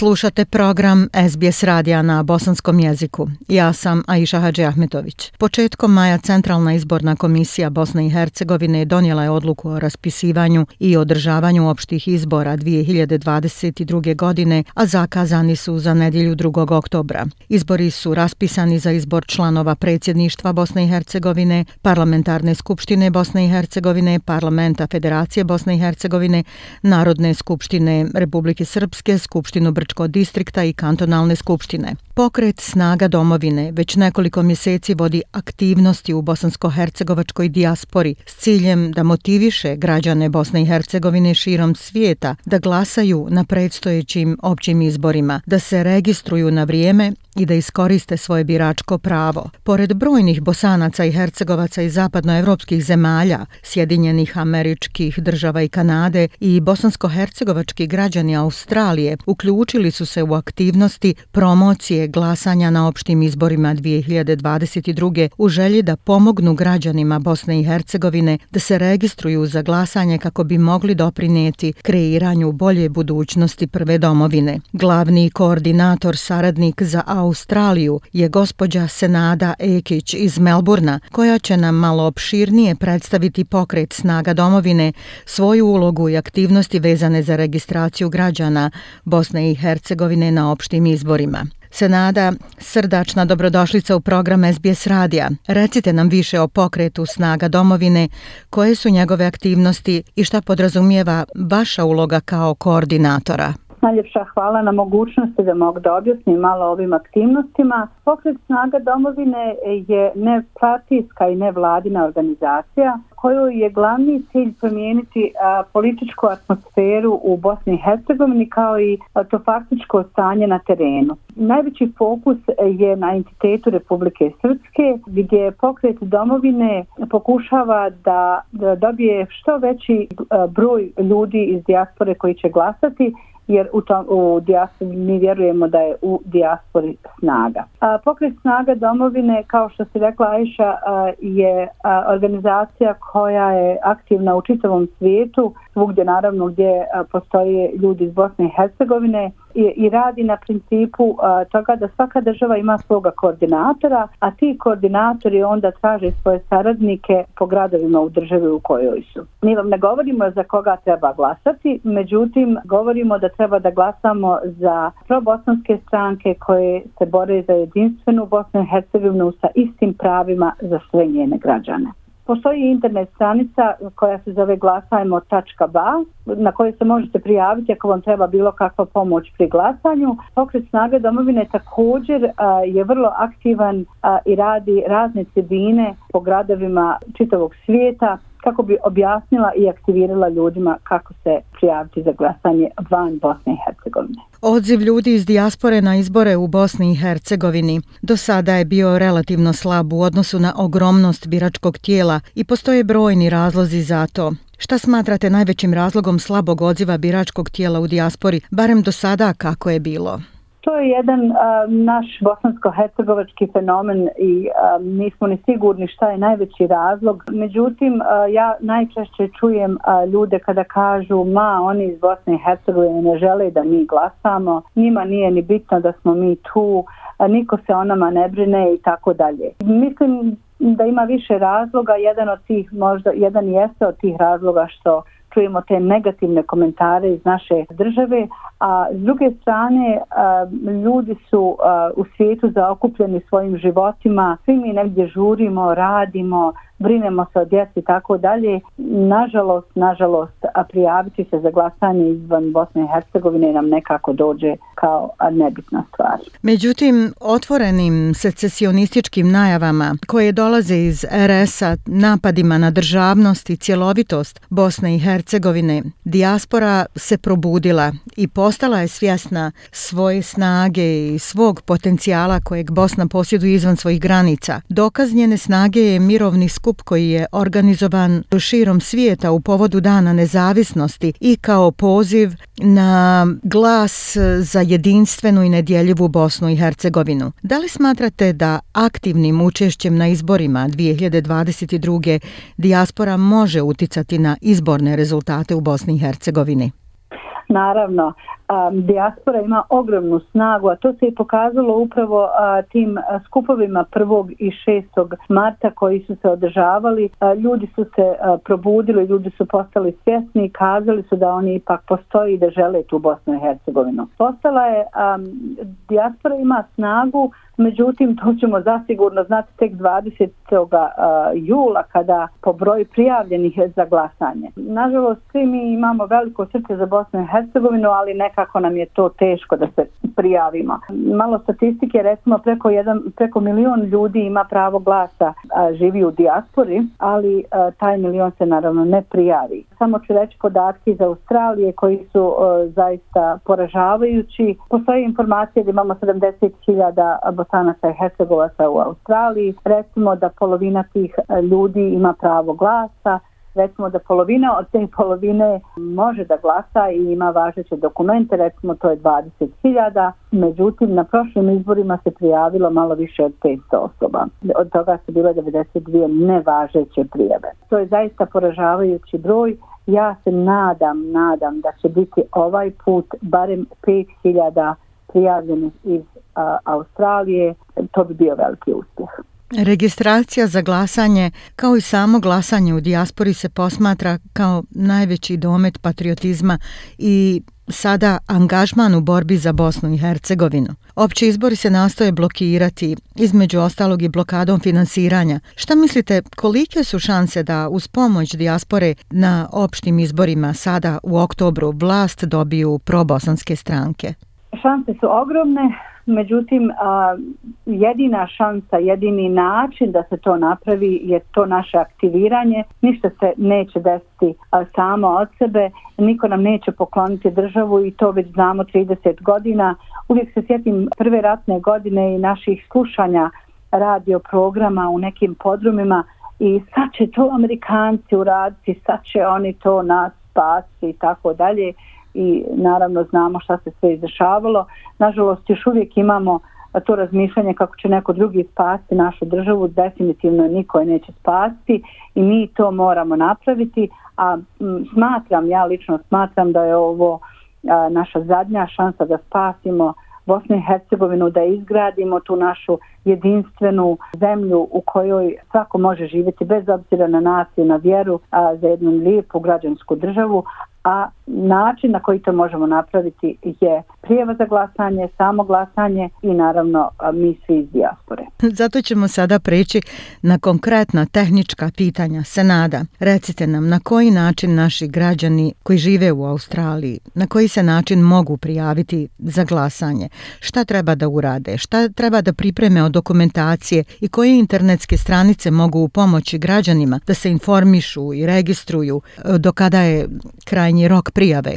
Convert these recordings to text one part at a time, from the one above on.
Slušate program SBS radija na bosanskom jeziku. Ja sam Aisha Hadži Ahmetović. Početkom maja Centralna izborna komisija Bosne i Hercegovine donijela je odluku o raspisivanju i održavanju opštih izbora 2022. godine, a zakazani su za nedjelju 2. oktobra. Izbori su raspisani za izbor članova predsjedništva Bosne i Hercegovine, parlamentarne skupštine Bosne i Hercegovine, parlamenta Federacije Bosne i Hercegovine, Narodne skupštine Republike Srpske, skupštinu Brčko distrikta i kantonalne skupštine. Pokret Snaga domovine već nekoliko mjeseci vodi aktivnosti u bosansko-hercegovačkoj dijaspori s ciljem da motiviše građane Bosne i Hercegovine širom svijeta da glasaju na predstojećim općim izborima, da se registruju na vrijeme i da iskoriste svoje biračko pravo. Pored brojnih bosanaca i hercegovaca iz zapadnoevropskih zemalja, Sjedinjenih američkih država i Kanade i bosansko-hercegovački građani Australije uključili su se u aktivnosti promocije glasanja na opštim izborima 2022. u želji da pomognu građanima Bosne i Hercegovine da se registruju za glasanje kako bi mogli doprinijeti kreiranju bolje budućnosti prve domovine. Glavni koordinator saradnik za Australiju je gospođa Senada Ekić iz Melburna, koja će nam malo opširnije predstaviti pokret snaga domovine, svoju ulogu i aktivnosti vezane za registraciju građana Bosne i Hercegovine na opštim izborima. Senada, srdačna dobrodošlica u program SBS Radija. Recite nam više o pokretu Snaga domovine, koje su njegove aktivnosti i šta podrazumijeva vaša uloga kao koordinatora. Najljepša hvala na mogućnosti da mogu da objasnim malo ovim aktivnostima. Pokret snaga domovine je nepartijska i nevladina organizacija kojoj je glavni cilj promijeniti a, političku atmosferu u Bosni i Hercegovini kao i a, to faktičko stanje na terenu. Najveći fokus je na entitetu Republike Srpske gdje pokret domovine pokušava da, da dobije što veći a, broj ljudi iz dijaspore koji će glasati jer u, tom, u dijaspori mi vjerujemo da je u dijaspori snaga. A, pokret snaga domovine, kao što se rekla Ajša, a, je a, organizacija koja je aktivna u čitavom svijetu, svugdje naravno gdje a, postoje ljudi iz Bosne i Hercegovine i, i radi na principu a, toga da svaka država ima svoga koordinatora, a ti koordinatori onda traže svoje saradnike po gradovima u državi u kojoj su. Mi vam ne govorimo za koga treba glasati, međutim govorimo da treba da glasamo za probosanske stranke koje se bore za jedinstvenu Bosnu i Hercegovinu sa istim pravima za sve njene građane. Postoji internet stranica koja se zove glasajmo.ba na kojoj se možete prijaviti ako vam treba bilo kakva pomoć pri glasanju. Pokret snage domovine također a, je vrlo aktivan a, i radi razne cedine po gradovima čitavog svijeta kako bi objasnila i aktivirala ljudima kako se prijaviti za glasanje van Bosne i Hercegovine. Odziv ljudi iz dijaspore na izbore u Bosni i Hercegovini do sada je bio relativno slab u odnosu na ogromnost biračkog tijela i postoje brojni razlozi za to. Šta smatrate najvećim razlogom slabog odziva biračkog tijela u dijaspori, barem do sada kako je bilo? To je jedan uh, naš bosansko-hercegovački fenomen i uh, nismo ni sigurni šta je najveći razlog. Međutim, uh, ja najčešće čujem uh, ljude kada kažu ma oni iz Bosne i Hercegovine ne žele da mi glasamo, njima nije ni bitno da smo mi tu, uh, niko se o nama ne brine i tako dalje. Mislim da ima više razloga, jedan od tih možda, jedan jeste od tih razloga što čujemo te negativne komentare iz naše države, a s druge strane ljudi su u svijetu zaokupljeni svojim životima, svi mi negdje žurimo, radimo, brinemo se o djeci i tako dalje. Nažalost, nažalost, a prijaviti se za glasanje izvan Bosne i Hercegovine nam nekako dođe kao nebitna stvar. Međutim, otvorenim secesionističkim najavama koje dolaze iz RS-a napadima na državnost i cjelovitost Bosne i Hercegovine, dijaspora se probudila i postala je svjesna svoje snage i svog potencijala kojeg Bosna posjeduje izvan svojih granica. Dokaz njene snage je mirovni skup koji je organizovan širom svijeta u povodu Dana nezavisnosti i kao poziv na glas za jedinstvenu i nedjeljivu Bosnu i Hercegovinu. Da li smatrate da aktivnim učešćem na izborima 2022. dijaspora može uticati na izborne rezultate u Bosni i Hercegovini? Naravno, um, diaspora ima ogromnu snagu, a to se je pokazalo upravo a, tim skupovima 1. i 6. marta koji su se održavali. A, ljudi su se a, probudili, ljudi su postali svjesni i kazali su da oni ipak postoji i da žele tu Bosnu i Hercegovinu. Postala je, um, diaspora ima snagu, Međutim, to ćemo zasigurno znati tek 20. jula kada po broju prijavljenih za glasanje. Nažalost, svi mi imamo veliko srce za Bosnu i Hercegovinu, ali nekako nam je to teško da se prijavimo. Malo statistike, recimo preko, jedan, preko milion ljudi ima pravo glasa, a, živi u dijaspori, ali a, taj milion se naravno ne prijavi. Samo ću reći podatki iz Australije koji su a, zaista poražavajući. Postoje informacije da imamo 70.000 bosanaca i hercegovaca u Australiji. Recimo da polovina tih e, ljudi ima pravo glasa, recimo da polovina od te polovine može da glasa i ima važeće dokumente, recimo to je 20.000, međutim na prošlim izborima se prijavilo malo više od 500 osoba. Od toga su bile 92 nevažeće prijave. To je zaista poražavajući broj. Ja se nadam, nadam da će biti ovaj put barem 5000 prijavljenih iz Australije. To bi bio veliki uspjeh. Registracija za glasanje, kao i samo glasanje u dijaspori se posmatra kao najveći domet patriotizma i sada angažman u borbi za Bosnu i Hercegovinu. Opći izbori se nastoje blokirati, između ostalog i blokadom finansiranja. Šta mislite, kolike su šanse da uz pomoć dijaspore na opštim izborima sada u oktobru vlast dobiju probosanske stranke? Šanse su ogromne, Međutim, a, jedina šansa, jedini način da se to napravi je to naše aktiviranje. Ništa se neće desiti a, samo od sebe, niko nam neće pokloniti državu i to već znamo 30 godina. Uvijek se sjetim prve ratne godine i naših slušanja radio programa u nekim podrumima i sad će to Amerikanci uraditi, sad će oni to nas spasiti i tako dalje i naravno znamo šta se sve izdešavalo. Nažalost, još uvijek imamo to razmišljanje kako će neko drugi spasti našu državu, definitivno niko je neće spasti i mi to moramo napraviti, a m, smatram, ja lično smatram da je ovo a, naša zadnja šansa da spasimo Bosnu i Hercegovinu, da izgradimo tu našu jedinstvenu zemlju u kojoj svako može živjeti bez obzira na naciju, na vjeru, a, za jednu lijepu građansku državu, a način na koji to možemo napraviti je prijeva za glasanje, samo glasanje i naravno mi svi iz dijaspore. Zato ćemo sada preći na konkretna tehnička pitanja. Senada, recite nam na koji način naši građani koji žive u Australiji, na koji se način mogu prijaviti za glasanje? Šta treba da urade? Šta treba da pripreme od dokumentacije i koje internetske stranice mogu u pomoći građanima da se informišu i registruju e, do kada je krajnji rok prijave?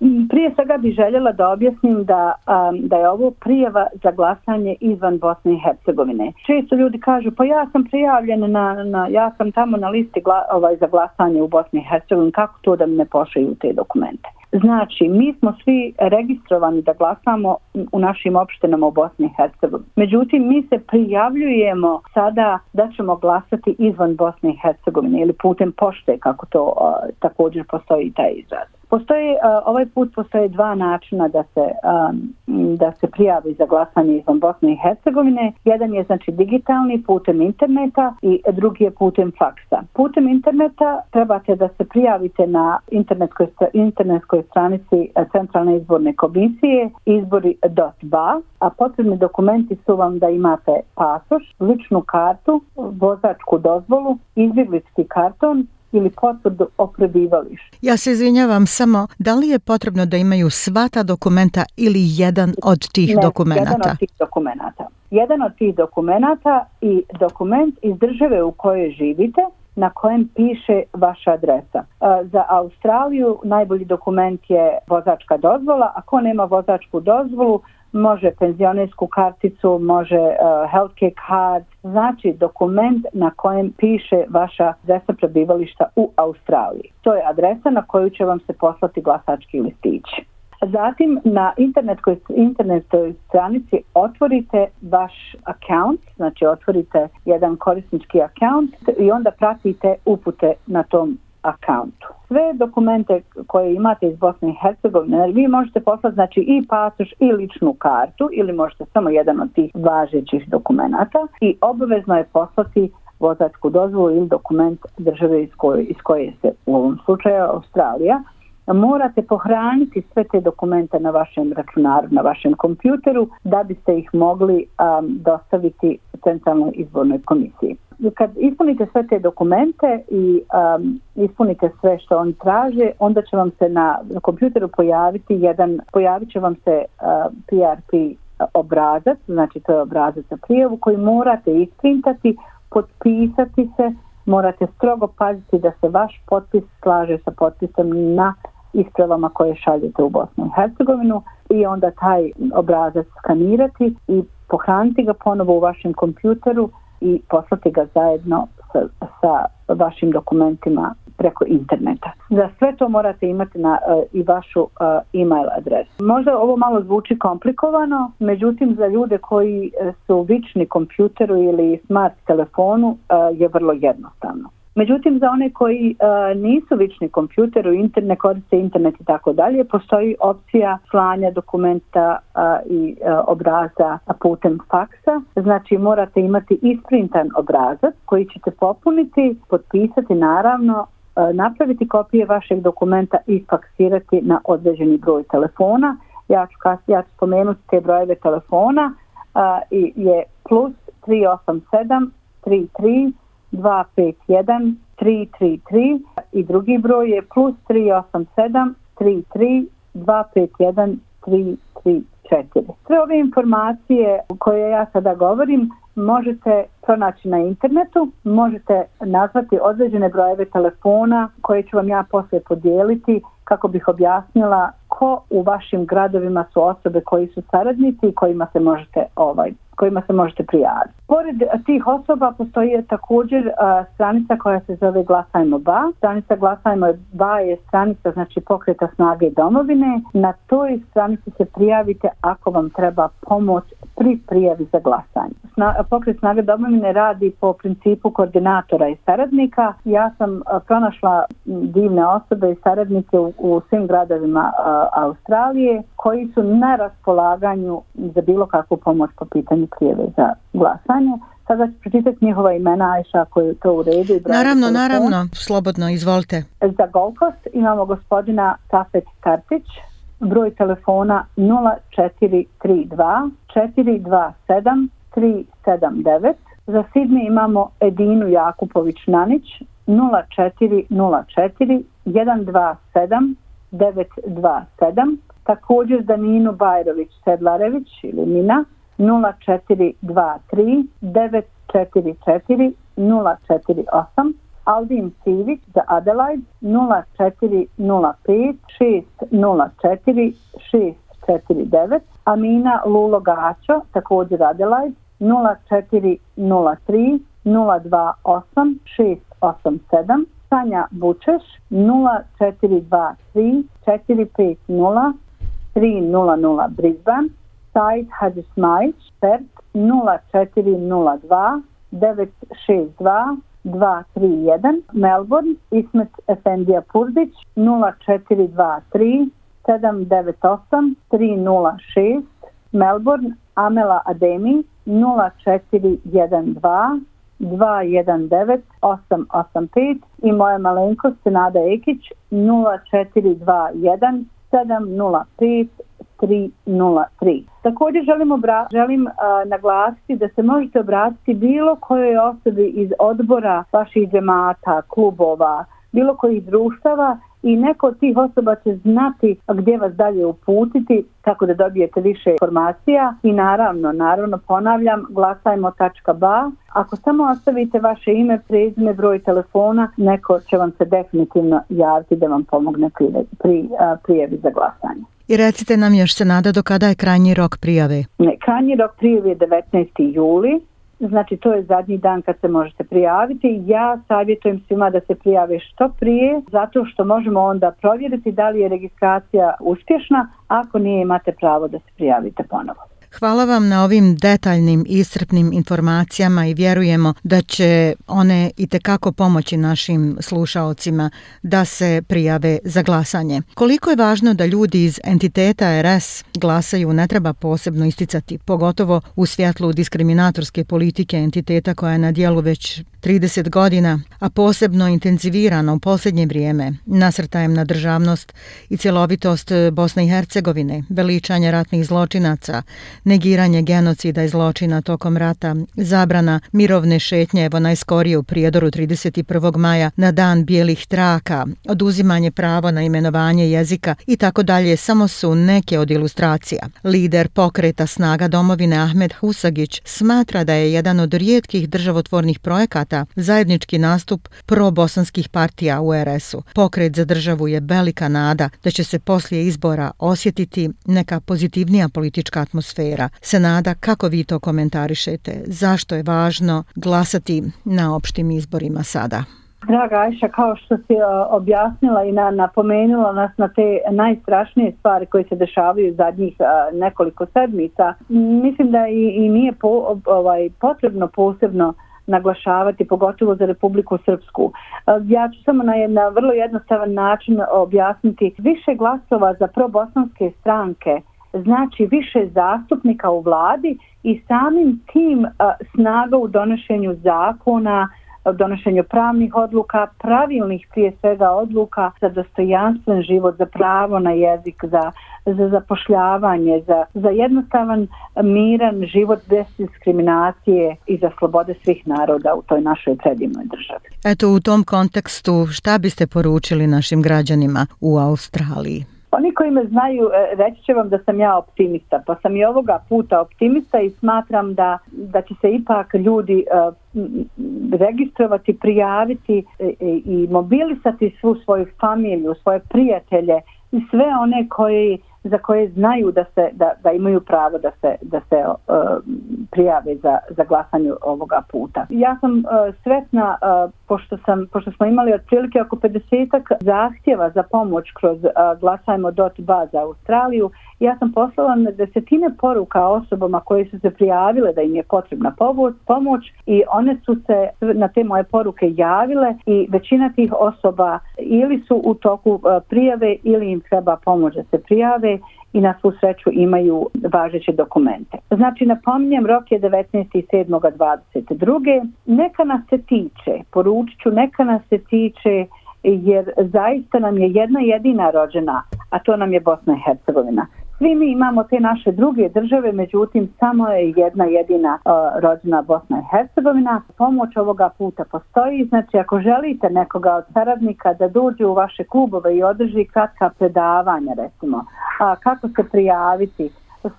Mm, prije svega bih željela da objasnim da, um, da je ovo prijava za glasanje izvan Bosne i Hercegovine. Često ljudi kažu, pa ja sam prijavljen na, na ja sam tamo na listi gla, ovaj, za glasanje u Bosni i Hercegovini, kako to da mi ne pošaju te dokumente? Znači, mi smo svi registrovani da glasamo u našim opštenama u Bosni i Hercegovini. Međutim, mi se prijavljujemo sada da ćemo glasati izvan Bosne i Hercegovine ili putem pošte, kako to uh, također postoji taj izraz. Postoji, uh, ovaj put postoje dva načina da se, um, da se prijavi za glasanje izvan Bosne i Hercegovine. Jedan je znači digitalni putem interneta i drugi je putem faksa. Putem interneta trebate da se prijavite na internetskoj, internetskoj stranici e, Centralne izborne komisije izbori.ba, a potrebni dokumenti su vam da imate pasoš, ličnu kartu, vozačku dozvolu, izbjeglički karton ili potvrdu o prebivalištu. Ja se izvinjavam samo, da li je potrebno da imaju sva ta dokumenta ili jedan od tih ne, dokumenta? jedan od tih dokumenta. Jedan od tih dokumenta i dokument iz države u kojoj živite na kojem piše vaša adresa. E, za Australiju najbolji dokument je vozačka dozvola, ako nema vozačku dozvolu, može penzionersku karticu, može uh, healthcare card, znači dokument na kojem piše vaša adresa prebivališta u Australiji. To je adresa na koju će vam se poslati glasački listić. Zatim na internetskoj internetskoj stranici otvorite vaš account, znači otvorite jedan korisnički account i onda pratite upute na tom akauntu. Sve dokumente koje imate iz Bosne i Hercegovine, vi možete poslati znači i pasoš i ličnu kartu ili možete samo jedan od tih važećih dokumenta i obavezno je poslati vozačku dozvolu ili dokument države iz koje, iz koje se u ovom slučaju Australija morate pohraniti sve te dokumente na vašem računaru, na vašem kompjuteru da biste ih mogli um, dostaviti centralnoj izbornoj komisiji. Kad ispunite sve te dokumente i um, ispunite sve što oni traže, onda će vam se na, na kompjuteru pojaviti jedan, pojavit će vam se uh, PRP obrazac, znači to je obrazac za prijavu koji morate isprintati, potpisati se, morate strogo paziti da se vaš potpis slaže sa potpisom na ispravama koje šaljete u Bosnu i Hercegovinu i onda taj obrazac skanirati i pohraniti ga ponovo u vašem kompjuteru i poslati ga zajedno sa, sa vašim dokumentima preko interneta. Za sve to morate imati na uh, i vašu uh, e-mail adresu. Možda ovo malo zvuči komplikovano, međutim za ljude koji e, su vični kompjuteru ili smart telefonu uh, je vrlo jednostavno. Međutim, za one koji e, nisu vični kompjuteru, internet, koriste internet i tako dalje, postoji opcija slanja dokumenta uh, i uh, obraza putem faksa. Znači, morate imati isprintan obrazac koji ćete popuniti, potpisati naravno, uh, napraviti kopije vašeg dokumenta i faksirati na određeni broj telefona. Ja ću, kas, ja ću spomenuti te brojeve telefona uh, i je plus 387 33 251 333 i drugi broj je plus 387 33 251 334. Sve ove informacije koje ja sada govorim možete pronaći na internetu, možete nazvati određene brojeve telefona koje ću vam ja poslije podijeliti kako bih objasnila ko u vašim gradovima su osobe koji su saradnici i kojima se možete ovaj kojima se možete prijaviti. Pored eh, tih osoba postoji također a, stranica koja se zove Glasajmo ba. Stranica Glasajmo ba je stranica znači pokreta snage domovine. Na toj stranici se prijavite ako vam treba pomoć pri prijavi za glasanje. Sna, pokret snage domovine radi po principu koordinatora i saradnika. Ja sam a, pronašla divne osobe i saradnike u, u svim gradovima a, Australije koji su na raspolaganju za bilo kakvu pomoć po pitanju prijeve za glasanje. Sada ću pročitati njihova imena, Ajša, ako je to u redu. Naravno, telefon. naravno, slobodno, izvolite. Za Golkost imamo gospodina Tafet Kartić, broj telefona 0432 427 379. Za Sidni imamo Edinu Jakupović-Nanić 0404 127 927. Također za Ninu Bajrović-Sedlarević ili Nina 0423 944 048 Aldin Civić za Adelaide 0405 604 649 Amina Lulo Gačo također Adelaide 0403 028 687 Sanja Bučeš 0423 450 300 Brisbane sajt Hadis Majić, PERT 0402 962 231, Melbourne, Ismet Efendija Purdić 0423 798 306, Melbourne, Amela Ademi 0412 219 885 i moja malenkost Nada Ekić 0421 705 303. Također želim, obra želim uh, naglasiti da se možete obratiti bilo kojoj osobi iz odbora vaših džemata, klubova, bilo kojih društava i neko od tih osoba će znati gdje vas dalje uputiti kako da dobijete više informacija i naravno, naravno ponavljam, glasajmo.ba. Ako samo ostavite vaše ime, prezime, broj telefona, neko će vam se definitivno javiti da vam pomogne pri, pri prijevi za glasanje. I recite nam još se nada do kada je krajnji rok prijave? Ne, krajnji rok prijave je 19. juli. Znači to je zadnji dan kad se možete prijaviti. Ja savjetujem svima da se prijave što prije zato što možemo onda provjeriti da li je registracija uspješna. Ako nije imate pravo da se prijavite ponovo. Hvala vam na ovim detaljnim i iscrpnim informacijama i vjerujemo da će one i tekako pomoći našim slušaocima da se prijave za glasanje. Koliko je važno da ljudi iz entiteta RS glasaju ne treba posebno isticati, pogotovo u svjetlu diskriminatorske politike entiteta koja je na dijelu već 30 godina, a posebno intenzivirano u posljednje vrijeme, nasrtajem na državnost i cjelovitost Bosne i Hercegovine, veličanje ratnih zločinaca, negiranje genocida i zločina tokom rata, zabrana mirovne šetnje evo najskorije u Prijedoru 31. maja na dan bijelih traka, oduzimanje pravo na imenovanje jezika i tako dalje samo su neke od ilustracija. Lider pokreta snaga domovine Ahmed Husagić smatra da je jedan od rijetkih državotvornih projekata zajednički nastup pro-bosanskih partija u RS-u. Pokret za državu je velika nada da će se poslije izbora osjetiti neka pozitivnija politička atmosfera. Senada, kako vi to komentarišete? Zašto je važno glasati na opštim izborima sada? Draga Ajša, kao što si e, objasnila i na, napomenula nas na te najstrašnije stvari koje se dešavaju zadnjih e, nekoliko sedmica, mislim da i, i nije po, ovaj, potrebno posebno naglašavati, pogotovo za Republiku Srpsku. E, ja ću samo na, na vrlo jednostavan način objasniti više glasova za probosanske stranke znači više zastupnika u vladi i samim tim e, snaga u donošenju zakona, donošenju pravnih odluka, pravilnih prije svega odluka za dostojanstven život, za pravo na jezik, za, za zapošljavanje, za, za jednostavan eh, miran život bez diskriminacije i za slobode svih naroda u toj našoj predivnoj državi. Eto u tom kontekstu šta biste poručili našim građanima u Australiji? Oni koji me znaju e, reći će vam da sam ja optimista, pa sam i ovoga puta optimista i smatram da, da će se ipak ljudi e, registrovati, prijaviti e, e, i mobilisati svu svoju familiju, svoje prijatelje i sve one koji za koje znaju da se da, da imaju pravo da se da se e, prijave za za glasanje ovoga puta. Ja sam e, sretna e, pošto sam pošto smo imali otprilike oko 50 zahtjeva za pomoć kroz uh, glasajmo.ba za Australiju ja sam poslala na desetine poruka osobama koje su se prijavile da im je potrebna pomoć i one su se na te moje poruke javile i većina tih osoba ili su u toku prijave ili im treba pomoć da se prijave i na svu sreću imaju važeće dokumente. Znači, napominjem, rok je 19.7.22. Neka nas se tiče, poručit ću, neka nas se tiče jer zaista nam je jedna jedina rođena, a to nam je Bosna i Hercegovina. Svi mi imamo te naše druge države, međutim samo je jedna jedina uh, rođena Bosna i Hercegovina. Pomoć ovoga puta postoji, znači ako želite nekoga od saradnika da dođe u vaše klubove i održi kratka predavanja recimo, a kako se prijaviti,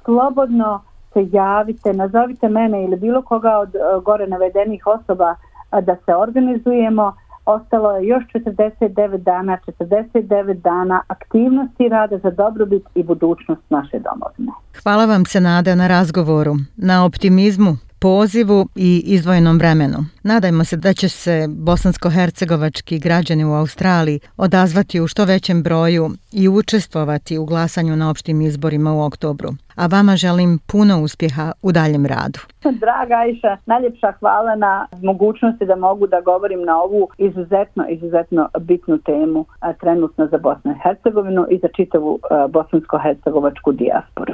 slobodno se javite, nazovite mene ili bilo koga od uh, gore navedenih osoba uh, da se organizujemo ostalo je još 49 dana, 49 dana aktivnosti rada za dobrobit i budućnost naše domovine. Hvala vam se Nada na razgovoru, na optimizmu, pozivu i izdvojenom vremenu. Nadajmo se da će se bosansko-hercegovački građani u Australiji odazvati u što većem broju i učestvovati u glasanju na opštim izborima u oktobru. A vama želim puno uspjeha u daljem radu. Draga Aisha, najljepša hvala na mogućnosti da mogu da govorim na ovu izuzetno, izuzetno bitnu temu a, trenutno za Bosnu i Hercegovinu i za čitavu bosansko-hercegovačku dijasporu.